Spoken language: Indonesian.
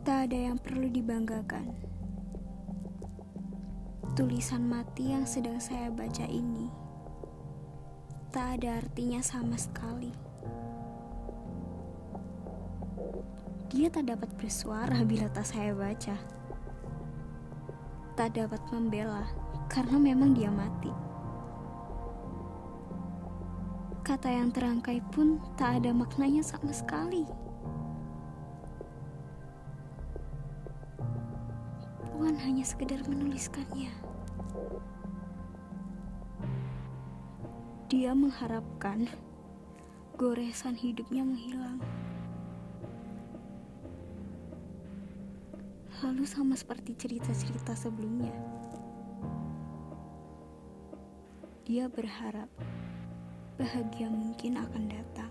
Tak ada yang perlu dibanggakan. Tulisan mati yang sedang saya baca ini tak ada artinya sama sekali. Dia tak dapat bersuara bila tak saya baca. Tak dapat membela karena memang dia mati. Kata yang terangkai pun tak ada maknanya sama sekali. Hanya sekedar menuliskannya. Dia mengharapkan goresan hidupnya menghilang. Lalu sama seperti cerita-cerita sebelumnya. Dia berharap bahagia mungkin akan datang.